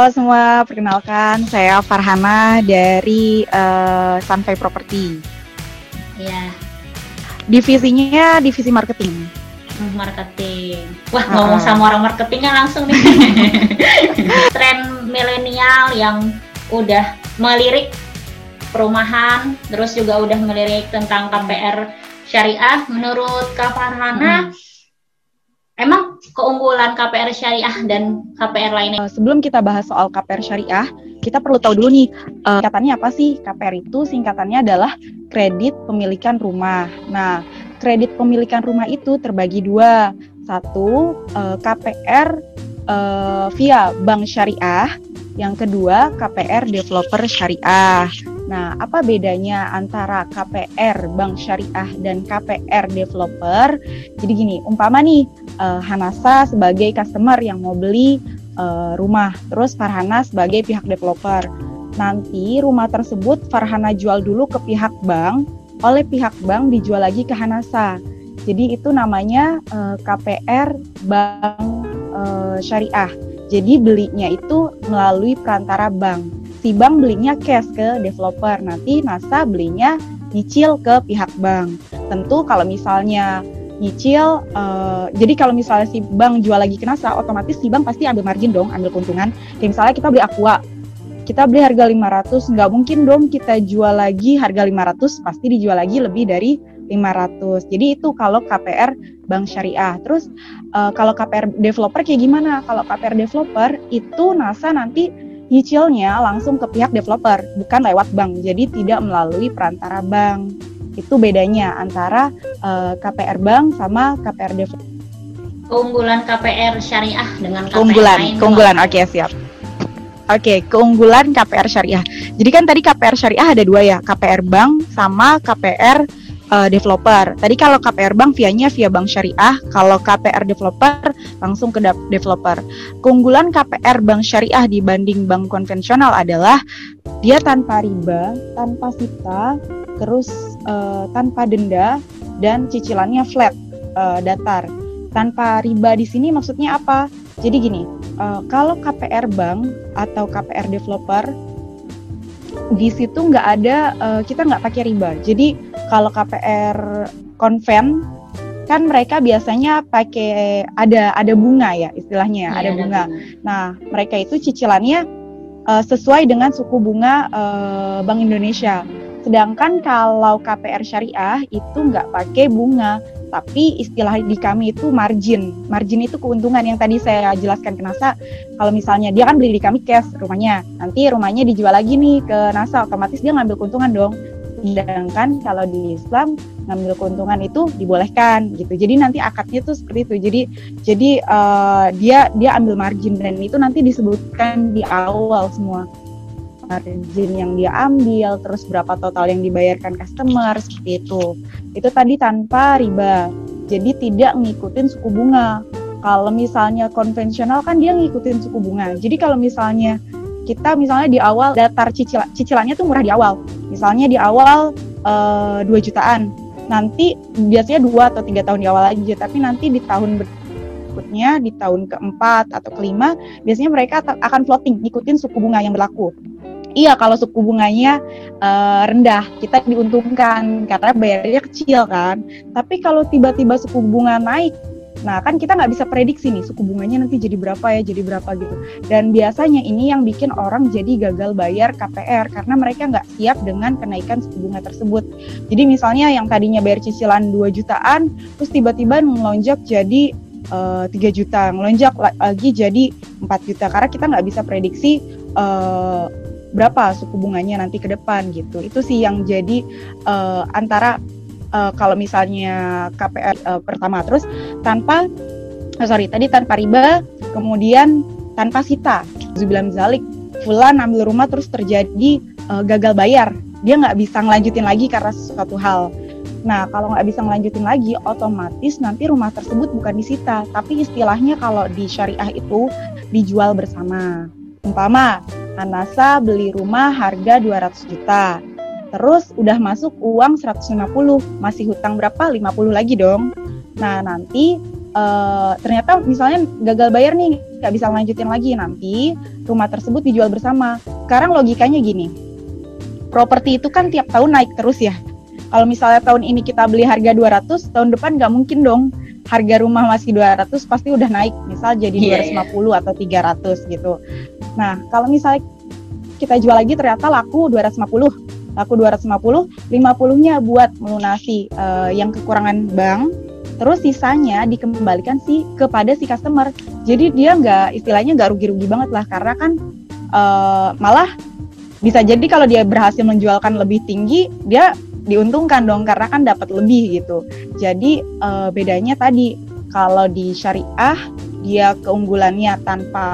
Halo semua, perkenalkan saya Farhana dari uh, Sunfy Property. Iya. Divisinya divisi marketing. Hmm, marketing. Wah, uh ngomong sama orang marketingnya langsung nih. Tren milenial yang udah melirik perumahan, terus juga udah melirik tentang KPR syariah. Menurut Kak Farhana, hmm Emang keunggulan KPR syariah dan KPR lainnya? Eh, sebelum kita bahas soal KPR syariah, kita perlu tahu dulu nih, uh, singkatannya apa sih? KPR itu singkatannya adalah kredit pemilikan rumah. Nah, kredit pemilikan rumah itu terbagi dua. Satu, uh, KPR via bank syariah. Yang kedua, KPR developer syariah. Nah, apa bedanya antara KPR bank syariah dan KPR developer? Jadi gini, umpama nih uh, Hanasa sebagai customer yang mau beli uh, rumah, terus Farhana sebagai pihak developer. Nanti rumah tersebut Farhana jual dulu ke pihak bank, oleh pihak bank dijual lagi ke Hanasa. Jadi itu namanya uh, KPR bank uh, syariah. Jadi belinya itu melalui perantara bank si bank belinya cash ke developer, nanti NASA belinya nyicil ke pihak bank. Tentu kalau misalnya nyicil, uh, jadi kalau misalnya si bank jual lagi ke NASA, otomatis si bank pasti ambil margin dong, ambil keuntungan. Kayak misalnya kita beli Aqua, kita beli harga 500, nggak mungkin dong kita jual lagi harga 500, pasti dijual lagi lebih dari 500. Jadi itu kalau KPR bank syariah. Terus uh, kalau KPR developer kayak gimana? Kalau KPR developer itu NASA nanti nyicilnya langsung ke pihak developer, bukan lewat bank. Jadi tidak melalui perantara bank. Itu bedanya antara uh, eh, KPR bank sama KPR developer. Keunggulan KPR syariah dengan KPR keunggulan, lain. Keunggulan, oke okay, siap. Oke, okay, keunggulan KPR syariah. Jadi kan tadi KPR syariah ada dua ya, KPR bank sama KPR uh, developer. Tadi kalau KPR Bank via-nya via Bank Syariah, kalau KPR developer langsung ke developer. Keunggulan KPR Bank Syariah dibanding bank konvensional adalah dia tanpa riba, tanpa sita, terus uh, tanpa denda dan cicilannya flat uh, datar. Tanpa riba di sini maksudnya apa? Jadi gini, uh, kalau KPR Bank atau KPR developer di situ nggak ada uh, kita nggak pakai riba. Jadi kalau KPR konven kan mereka biasanya pakai ada ada bunga ya istilahnya ya, ada, bunga. bunga. Nah mereka itu cicilannya uh, sesuai dengan suku bunga uh, Bank Indonesia. Sedangkan kalau KPR syariah itu nggak pakai bunga, tapi istilah di kami itu margin. Margin itu keuntungan yang tadi saya jelaskan ke NASA. Kalau misalnya dia kan beli di kami cash rumahnya, nanti rumahnya dijual lagi nih ke NASA, otomatis dia ngambil keuntungan dong. Sedangkan kalau di Islam ngambil keuntungan itu dibolehkan gitu. Jadi nanti akadnya tuh seperti itu. Jadi jadi uh, dia dia ambil margin dan itu nanti disebutkan di awal semua margin yang dia ambil, terus berapa total yang dibayarkan customer seperti itu. Itu tadi tanpa riba. Jadi tidak ngikutin suku bunga. Kalau misalnya konvensional kan dia ngikutin suku bunga. Jadi kalau misalnya kita misalnya di awal datar cicil cicilannya tuh murah di awal. Misalnya di awal uh, eh, 2 jutaan. Nanti biasanya dua atau tiga tahun di awal aja, tapi nanti di tahun berikutnya di tahun keempat atau kelima biasanya mereka akan floating ngikutin suku bunga yang berlaku Iya, kalau suku bunganya uh, rendah, kita diuntungkan karena bayarnya kecil kan. Tapi kalau tiba-tiba suku bunga naik, nah kan kita nggak bisa prediksi nih suku bunganya nanti jadi berapa ya, jadi berapa gitu. Dan biasanya ini yang bikin orang jadi gagal bayar KPR karena mereka nggak siap dengan kenaikan suku bunga tersebut. Jadi misalnya yang tadinya bayar cicilan 2 jutaan, terus tiba-tiba melonjak jadi uh, eh, 3 juta, melonjak lagi jadi 4 juta karena kita nggak bisa prediksi uh, berapa suku bunganya nanti ke depan gitu. Itu sih yang jadi uh, antara uh, kalau misalnya KPR uh, eh, pertama terus tanpa oh sorry tadi tanpa riba, kemudian tanpa sita. Zubilam Zalik, Fulan ambil rumah terus terjadi uh, gagal bayar. Dia nggak bisa ngelanjutin lagi karena sesuatu hal. Nah, kalau nggak bisa ngelanjutin lagi, otomatis nanti rumah tersebut bukan disita, tapi istilahnya kalau di syariah itu dijual bersama. Umpama Anasa beli rumah harga 200 juta. Terus udah masuk uang 150, masih hutang berapa? 50 lagi dong. Nah, nanti uh, ternyata misalnya gagal bayar nih nggak bisa lanjutin lagi nanti rumah tersebut dijual bersama. Sekarang logikanya gini, properti itu kan tiap tahun naik terus ya. Kalau misalnya tahun ini kita beli harga 200, tahun depan nggak mungkin dong harga rumah masih 200 pasti udah naik misal jadi yeah, 250 yeah. atau 300 gitu. Nah, kalau misalnya kita jual lagi ternyata laku 250 laku 250 50-nya buat melunasi uh, yang kekurangan bank terus sisanya dikembalikan sih kepada si customer. Jadi dia nggak istilahnya nggak rugi-rugi banget lah karena kan uh, malah bisa jadi kalau dia berhasil menjualkan lebih tinggi dia diuntungkan dong karena kan dapat lebih gitu. Jadi uh, bedanya tadi kalau di syariah dia keunggulannya tanpa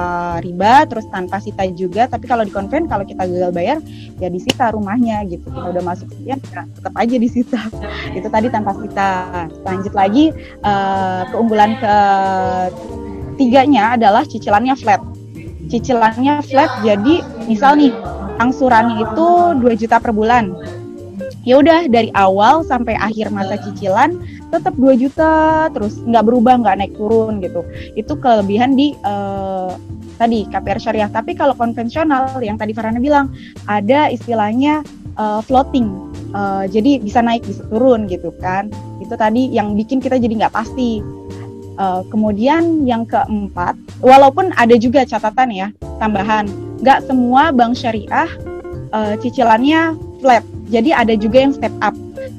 riba terus tanpa sita juga. Tapi kalau di konven kalau kita gagal bayar ya disita rumahnya gitu. Kita udah masuk ya tetap aja disita itu tadi tanpa sita. Lanjut lagi uh, keunggulan ke tiganya adalah cicilannya flat. Cicilannya flat jadi misal nih angsurannya itu 2 juta per bulan. Ya udah dari awal sampai akhir masa cicilan tetap 2 juta terus nggak berubah nggak naik turun gitu. Itu kelebihan di uh, tadi KPR syariah. Tapi kalau konvensional yang tadi Farhana bilang ada istilahnya uh, floating. Uh, jadi bisa naik bisa turun gitu kan. Itu tadi yang bikin kita jadi nggak pasti. Uh, kemudian yang keempat walaupun ada juga catatan ya tambahan. Nggak semua bank syariah uh, cicilannya flat. Jadi ada juga yang step up.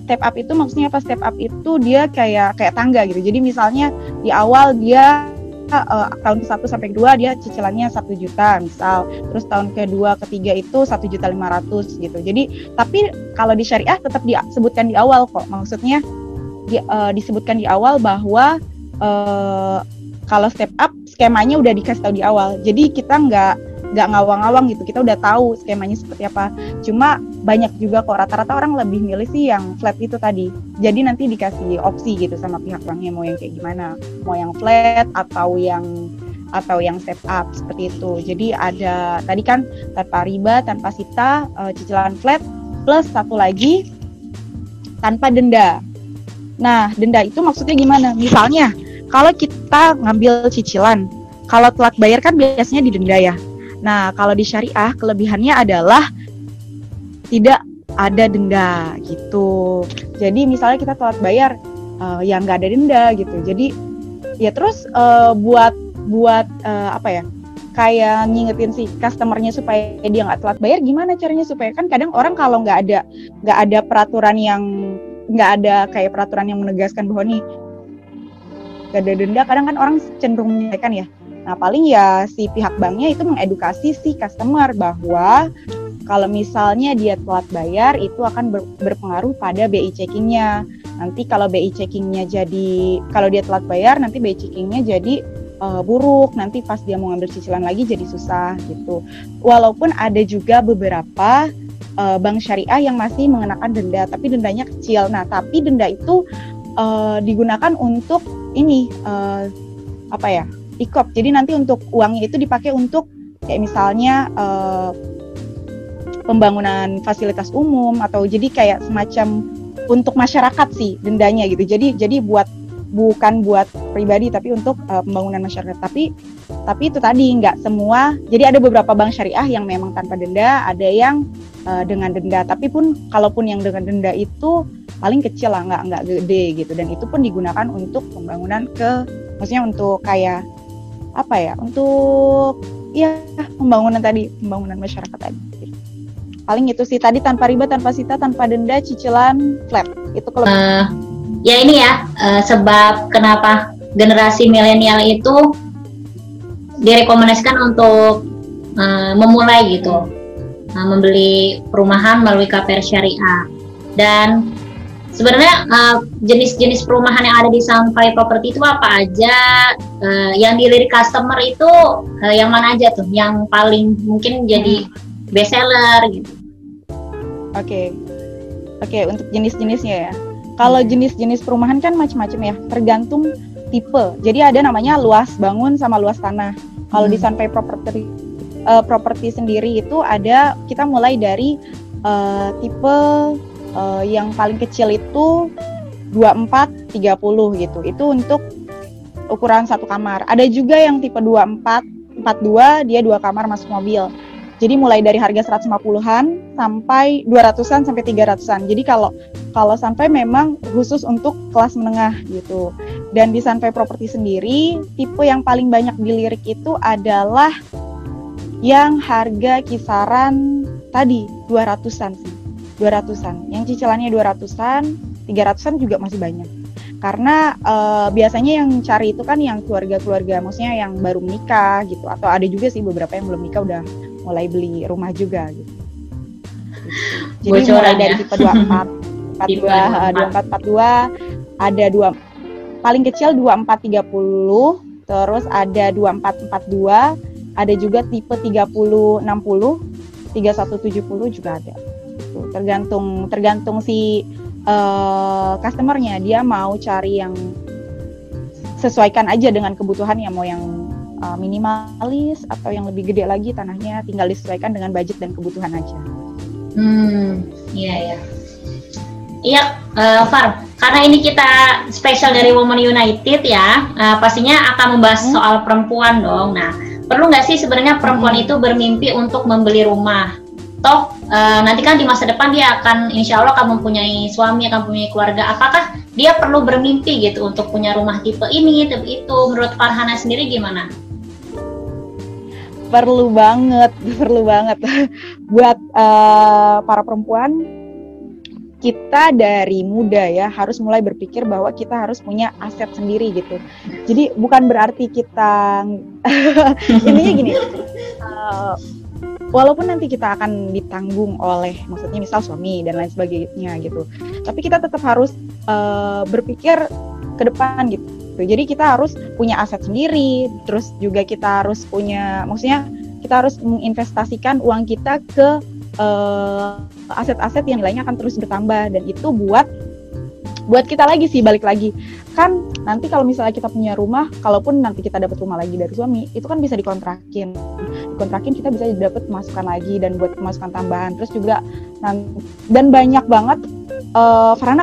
Step up itu maksudnya apa? Step up itu dia kayak kayak tangga gitu. Jadi misalnya di awal dia uh, tahun ke-1 sampai kedua dia cicilannya satu juta misal terus tahun kedua ketiga itu satu juta lima ratus gitu jadi tapi kalau di syariah tetap disebutkan di awal kok maksudnya di, uh, disebutkan di awal bahwa uh, kalau step up skemanya udah dikasih tahu di awal jadi kita nggak nggak ngawang-ngawang gitu kita udah tahu skemanya seperti apa. Cuma banyak juga kok rata-rata orang lebih milih sih yang flat itu tadi. Jadi nanti dikasih opsi gitu sama pihak banknya mau yang kayak gimana. Mau yang flat atau yang atau yang step up seperti itu. Jadi ada tadi kan tanpa riba tanpa sita uh, cicilan flat plus satu lagi tanpa denda. Nah denda itu maksudnya gimana? Misalnya kalau kita ngambil cicilan kalau telat bayar kan biasanya didenda ya Nah, kalau di syariah kelebihannya adalah tidak ada denda gitu. Jadi misalnya kita telat bayar uh, ya nggak ada denda gitu. Jadi ya terus uh, buat buat uh, apa ya? kayak ngingetin si customernya supaya dia nggak telat bayar gimana caranya supaya kan kadang orang kalau nggak ada nggak ada peraturan yang nggak ada kayak peraturan yang menegaskan bahwa nih gak ada denda kadang kan orang cenderung menyelesaikan ya Nah, paling ya si pihak banknya itu mengedukasi si customer bahwa kalau misalnya dia telat bayar itu akan ber, berpengaruh pada BI checkingnya. Nanti kalau BI checkingnya jadi kalau dia telat bayar nanti BI checkingnya jadi uh, buruk. Nanti pas dia mau ngambil cicilan lagi jadi susah gitu. Walaupun ada juga beberapa uh, bank syariah yang masih mengenakan denda, tapi dendanya kecil. Nah, tapi denda itu uh, digunakan untuk ini uh, apa ya? Ikop. Jadi nanti untuk uangnya itu dipakai untuk kayak misalnya uh, pembangunan fasilitas umum atau jadi kayak semacam untuk masyarakat sih dendanya gitu. Jadi jadi buat bukan buat pribadi tapi untuk uh, pembangunan masyarakat. Tapi tapi itu tadi nggak semua. Jadi ada beberapa bank syariah yang memang tanpa denda, ada yang uh, dengan denda. Tapi pun kalaupun yang dengan denda itu paling kecil lah, nggak nggak gede gitu. Dan itu pun digunakan untuk pembangunan ke, maksudnya untuk kayak apa ya untuk ya pembangunan tadi pembangunan masyarakat tadi. Paling itu sih tadi tanpa riba tanpa sita tanpa denda cicilan flat. Itu kalau uh, ya ini ya uh, sebab kenapa generasi milenial itu direkomendasikan untuk uh, memulai gitu. Uh, membeli perumahan melalui KPR syariah. Dan sebenarnya uh, jenis-jenis perumahan yang ada di Sampai Property itu apa aja? Uh, yang dilirik customer itu uh, yang mana aja tuh? Yang paling mungkin jadi hmm. best seller gitu. Oke, okay. oke okay, untuk jenis-jenisnya ya. Kalau hmm. jenis-jenis perumahan kan macam-macam ya, tergantung tipe. Jadi ada namanya luas bangun sama luas tanah. Kalau hmm. di Sampai Property uh, properti sendiri itu ada kita mulai dari uh, tipe uh, yang paling kecil itu 24 30 gitu. Itu untuk ukuran satu kamar. Ada juga yang tipe 24, 42 dia dua kamar masuk mobil. Jadi mulai dari harga 150-an sampai 200-an sampai 300-an. Jadi kalau kalau sampai memang khusus untuk kelas menengah gitu. Dan di Sunfy Property sendiri, tipe yang paling banyak dilirik itu adalah yang harga kisaran tadi 200-an sih. 200-an. Yang cicilannya 200-an, 300-an juga masih banyak. Karena uh, biasanya yang cari itu kan yang keluarga-keluarga, maksudnya yang baru menikah gitu atau ada juga sih beberapa yang belum nikah udah mulai beli rumah juga gitu. Jadi Bocoran mulai dari ya. tipe 24 42 24 42 ada dua paling kecil 2430 terus ada 2442 ada juga tipe 3060 3170 juga ada Tuh, tergantung tergantung si uh, customernya dia mau cari yang sesuaikan aja dengan kebutuhannya mau yang uh, minimalis atau yang lebih gede lagi tanahnya tinggal disesuaikan dengan budget dan kebutuhan aja. Hmm, iya ya. Iya, uh, Far. Karena ini kita spesial dari Women United ya, uh, pastinya akan membahas hmm. soal perempuan dong. Nah, perlu nggak sih sebenarnya perempuan hmm. itu bermimpi untuk membeli rumah? Toh uh, nanti kan di masa depan dia akan insya Allah akan mempunyai suami, akan mempunyai keluarga. Apakah dia perlu bermimpi gitu untuk punya rumah tipe ini, tipe itu? Menurut Farhana sendiri gimana? perlu banget, perlu banget buat uh, para perempuan. Kita dari muda ya harus mulai berpikir bahwa kita harus punya aset sendiri gitu. Jadi bukan berarti kita intinya gini, uh, walaupun nanti kita akan ditanggung oleh maksudnya misal suami dan lain sebagainya gitu, tapi kita tetap harus uh, berpikir ke depan gitu. Jadi kita harus punya aset sendiri, terus juga kita harus punya, maksudnya kita harus menginvestasikan uang kita ke uh, aset-aset yang nilainya akan terus bertambah. Dan itu buat buat kita lagi sih balik lagi. Kan nanti kalau misalnya kita punya rumah kalaupun nanti kita dapat rumah lagi dari suami itu kan bisa dikontrakin dikontrakin kita bisa dapat pemasukan lagi dan buat pemasukan tambahan. Terus juga dan banyak banget uh, Farana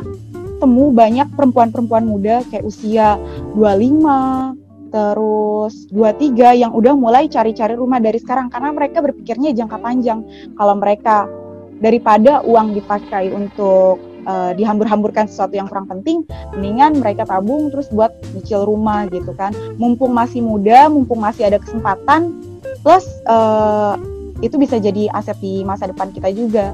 temu banyak perempuan-perempuan muda kayak usia 25 terus 23 yang udah mulai cari-cari rumah dari sekarang karena mereka berpikirnya jangka panjang. Kalau mereka daripada uang dipakai untuk uh, dihambur-hamburkan sesuatu yang kurang penting mendingan mereka tabung terus buat nyicil rumah gitu kan. Mumpung masih muda mumpung masih ada kesempatan plus uh, itu bisa jadi aset di masa depan kita juga.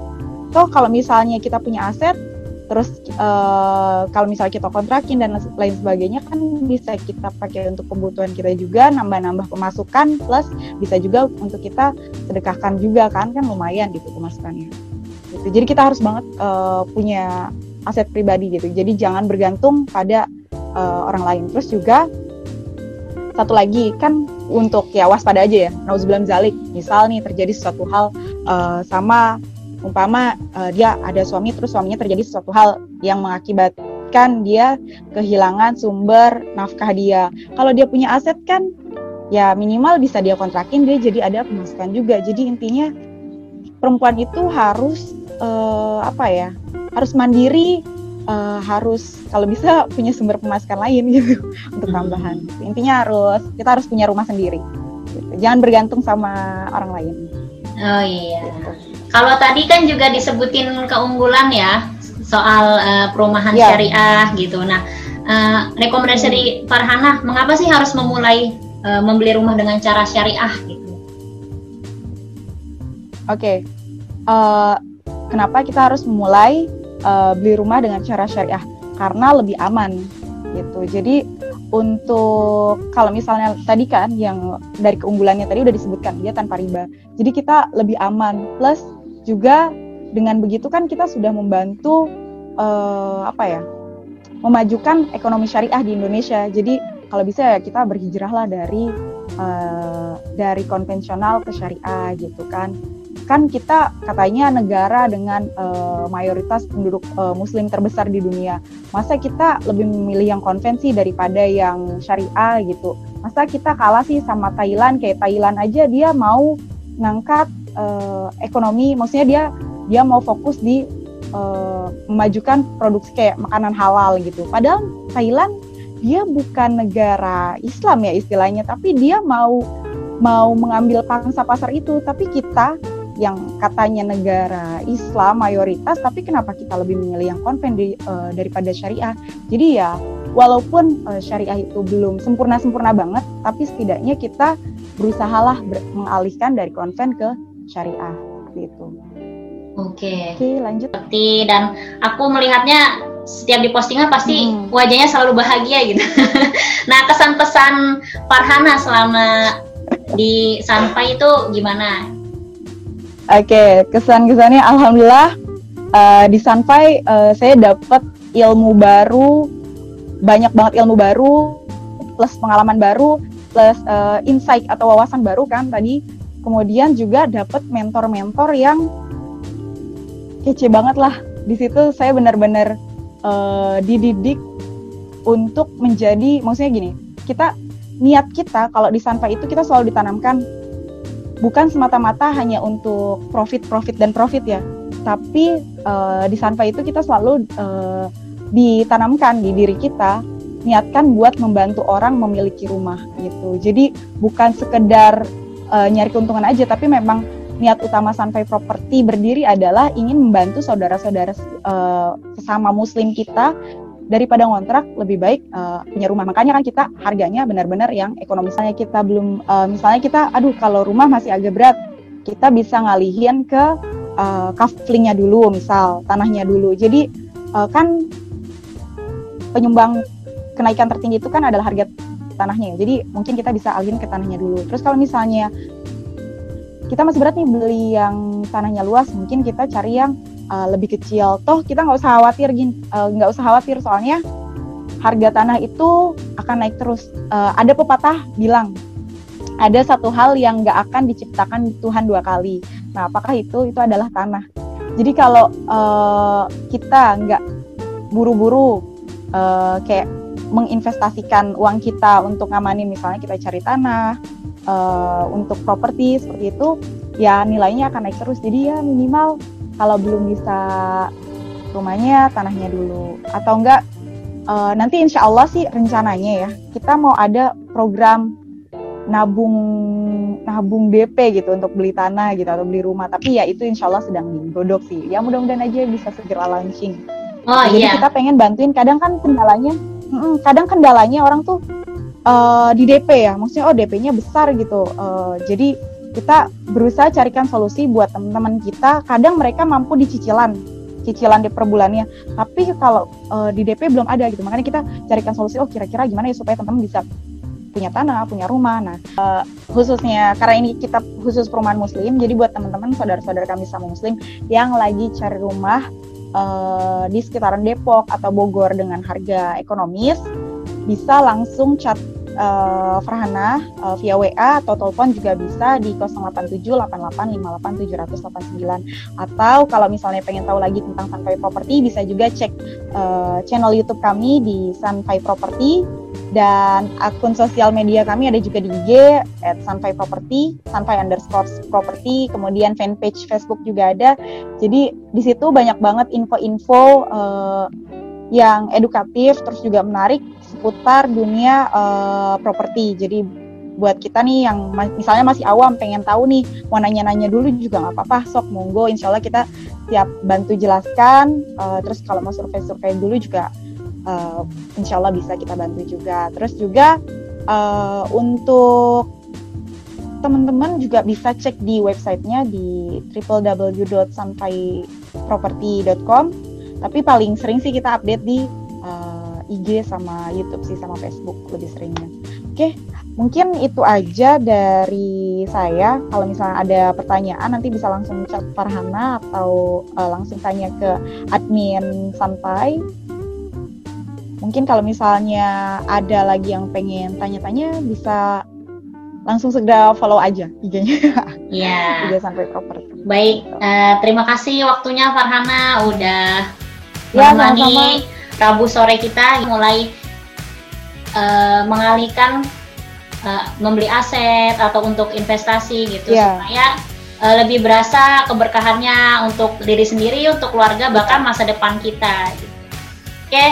Toh kalau misalnya kita punya aset terus uh, kalau misalnya kita kontrakin dan lain sebagainya kan bisa kita pakai untuk kebutuhan kita juga nambah-nambah pemasukan plus bisa juga untuk kita sedekahkan juga kan kan lumayan gitu pemasukannya. Gitu. jadi kita harus banget uh, punya aset pribadi gitu. Jadi jangan bergantung pada uh, orang lain. Terus juga satu lagi kan untuk ya waspada aja ya nauzubillah zalik misal nih terjadi sesuatu hal uh, sama umpama uh, dia ada suami terus suaminya terjadi sesuatu hal yang mengakibatkan dia kehilangan sumber nafkah dia. Kalau dia punya aset kan ya minimal bisa dia kontrakin dia jadi ada pemasukan juga. Jadi intinya perempuan itu harus uh, apa ya? Harus mandiri, uh, harus kalau bisa punya sumber pemasukan lain gitu untuk hmm. tambahan. Intinya harus kita harus punya rumah sendiri. Gitu. Jangan bergantung sama orang lain. Oh iya. Gitu. Kalau tadi kan juga disebutin keunggulan ya soal uh, perumahan yeah. syariah gitu. Nah, uh, rekomendasi dari Farhana, mengapa sih harus memulai uh, membeli rumah dengan cara syariah gitu? Oke, okay. uh, kenapa kita harus memulai uh, beli rumah dengan cara syariah? Karena lebih aman gitu. Jadi untuk kalau misalnya tadi kan yang dari keunggulannya tadi udah disebutkan dia tanpa riba. Jadi kita lebih aman plus juga dengan begitu kan kita sudah membantu uh, apa ya memajukan ekonomi syariah di Indonesia. Jadi kalau bisa ya kita berhijrahlah dari uh, dari konvensional ke syariah gitu kan. Kan kita katanya negara dengan uh, mayoritas penduduk uh, muslim terbesar di dunia. Masa kita lebih memilih yang konvensi daripada yang syariah gitu. Masa kita kalah sih sama Thailand kayak Thailand aja dia mau ngangkat uh, ekonomi maksudnya dia dia mau fokus di uh, memajukan produksi kayak makanan halal gitu padahal Thailand dia bukan negara Islam ya istilahnya, tapi dia mau mau mengambil pangsa pasar itu, tapi kita yang katanya negara Islam mayoritas, tapi kenapa kita lebih memilih yang konven di, uh, daripada syariah? Jadi ya, walaupun uh, syariah itu belum sempurna-sempurna banget, tapi setidaknya kita berusahalah ber mengalihkan dari konven ke syariah, gitu. Oke. Oke, lanjut. Seperti dan aku melihatnya setiap di postingan pasti hmm. wajahnya selalu bahagia gitu. nah, kesan pesan Farhana selama di Sanpai itu gimana? Oke, okay, kesan-kesannya alhamdulillah uh, di Sanpai uh, saya dapat ilmu baru, banyak banget ilmu baru, plus pengalaman baru, plus uh, insight atau wawasan baru kan tadi. Kemudian juga dapat mentor-mentor yang kece banget lah. Di situ saya benar-benar uh, dididik untuk menjadi, maksudnya gini, kita niat kita kalau di Sanfa itu kita selalu ditanamkan bukan semata-mata hanya untuk profit, profit dan profit ya, tapi uh, di Sanfa itu kita selalu uh, ditanamkan di diri kita niatkan buat membantu orang memiliki rumah gitu. Jadi bukan sekedar uh, nyari keuntungan aja, tapi memang niat utama Sunfy Property berdiri adalah ingin membantu saudara-saudara uh, sesama muslim kita daripada ngontrak lebih baik uh, punya rumah. Makanya kan kita harganya benar-benar yang ekonomisnya kita belum uh, misalnya kita aduh kalau rumah masih agak berat, kita bisa ngalihin ke uh, kaflingnya dulu misal, tanahnya dulu. Jadi uh, kan penyumbang kenaikan tertinggi itu kan adalah harga tanahnya. Jadi mungkin kita bisa alihin ke tanahnya dulu. Terus kalau misalnya kita masih berat nih beli yang tanahnya luas mungkin kita cari yang uh, lebih kecil. Toh kita nggak usah khawatir uh, nggak usah khawatir soalnya harga tanah itu akan naik terus. Uh, ada pepatah bilang ada satu hal yang nggak akan diciptakan Tuhan dua kali. Nah apakah itu? Itu adalah tanah. Jadi kalau uh, kita nggak buru-buru uh, kayak menginvestasikan uang kita untuk ngamanin misalnya kita cari tanah uh, untuk properti seperti itu ya nilainya akan naik terus. Jadi ya minimal kalau belum bisa rumahnya tanahnya dulu. Atau enggak uh, nanti insya Allah sih rencananya ya kita mau ada program nabung nabung DP gitu untuk beli tanah gitu atau beli rumah. Tapi ya itu insya Allah sedang digodok sih. Ya mudah-mudahan aja bisa segera launching. Oh, jadi iya. kita pengen bantuin. Kadang kan kendalanya kadang kendalanya orang tuh uh, di DP ya, maksudnya oh DP-nya besar gitu. Uh, jadi kita berusaha carikan solusi buat teman-teman kita. Kadang mereka mampu di cicilan, cicilan di per bulannya. Tapi kalau uh, di DP belum ada gitu. Makanya kita carikan solusi. Oh kira-kira gimana ya supaya teman-teman bisa punya tanah, punya rumah. Nah, uh, khususnya karena ini kita khusus perumahan muslim, jadi buat teman-teman saudara-saudara kami sama muslim yang lagi cari rumah uh, di sekitaran Depok atau Bogor dengan harga ekonomis, bisa langsung chat uh, Farhana uh, via WA atau telepon juga bisa di 0878858789 atau kalau misalnya pengen tahu lagi tentang Sunfy Property bisa juga cek uh, channel YouTube kami di Sunfy Property. Dan akun sosial media kami ada juga di IG at Sunfy Property, Sunfy underscore property, kemudian fanpage Facebook juga ada. Jadi di situ banyak banget info-info yang edukatif terus juga menarik seputar dunia uh, properti. Jadi buat kita nih yang misalnya masih awam pengen tahu nih mau nanya-nanya dulu juga nggak apa-apa sok monggo. Insya Allah kita siap bantu jelaskan uh, terus kalau mau survei-survei dulu juga uh, insya Allah bisa kita bantu juga. Terus juga uh, untuk teman-teman juga bisa cek di websitenya di www.sanfaiproperty.com tapi paling sering sih kita update di uh, IG sama YouTube sih sama Facebook lebih seringnya oke mungkin itu aja dari saya kalau misalnya ada pertanyaan nanti bisa langsung chat Farhana atau uh, langsung tanya ke admin santai mungkin kalau misalnya ada lagi yang pengen tanya-tanya bisa langsung segera follow aja IG-nya. Iya. IG sampai properti. Baik, uh, terima kasih waktunya Farhana udah ya, menemani Rabu sore kita mulai uh, mengalihkan uh, membeli aset atau untuk investasi gitu yeah. supaya uh, lebih berasa keberkahannya untuk diri sendiri, untuk keluarga bahkan masa depan kita. Gitu. Oke, okay.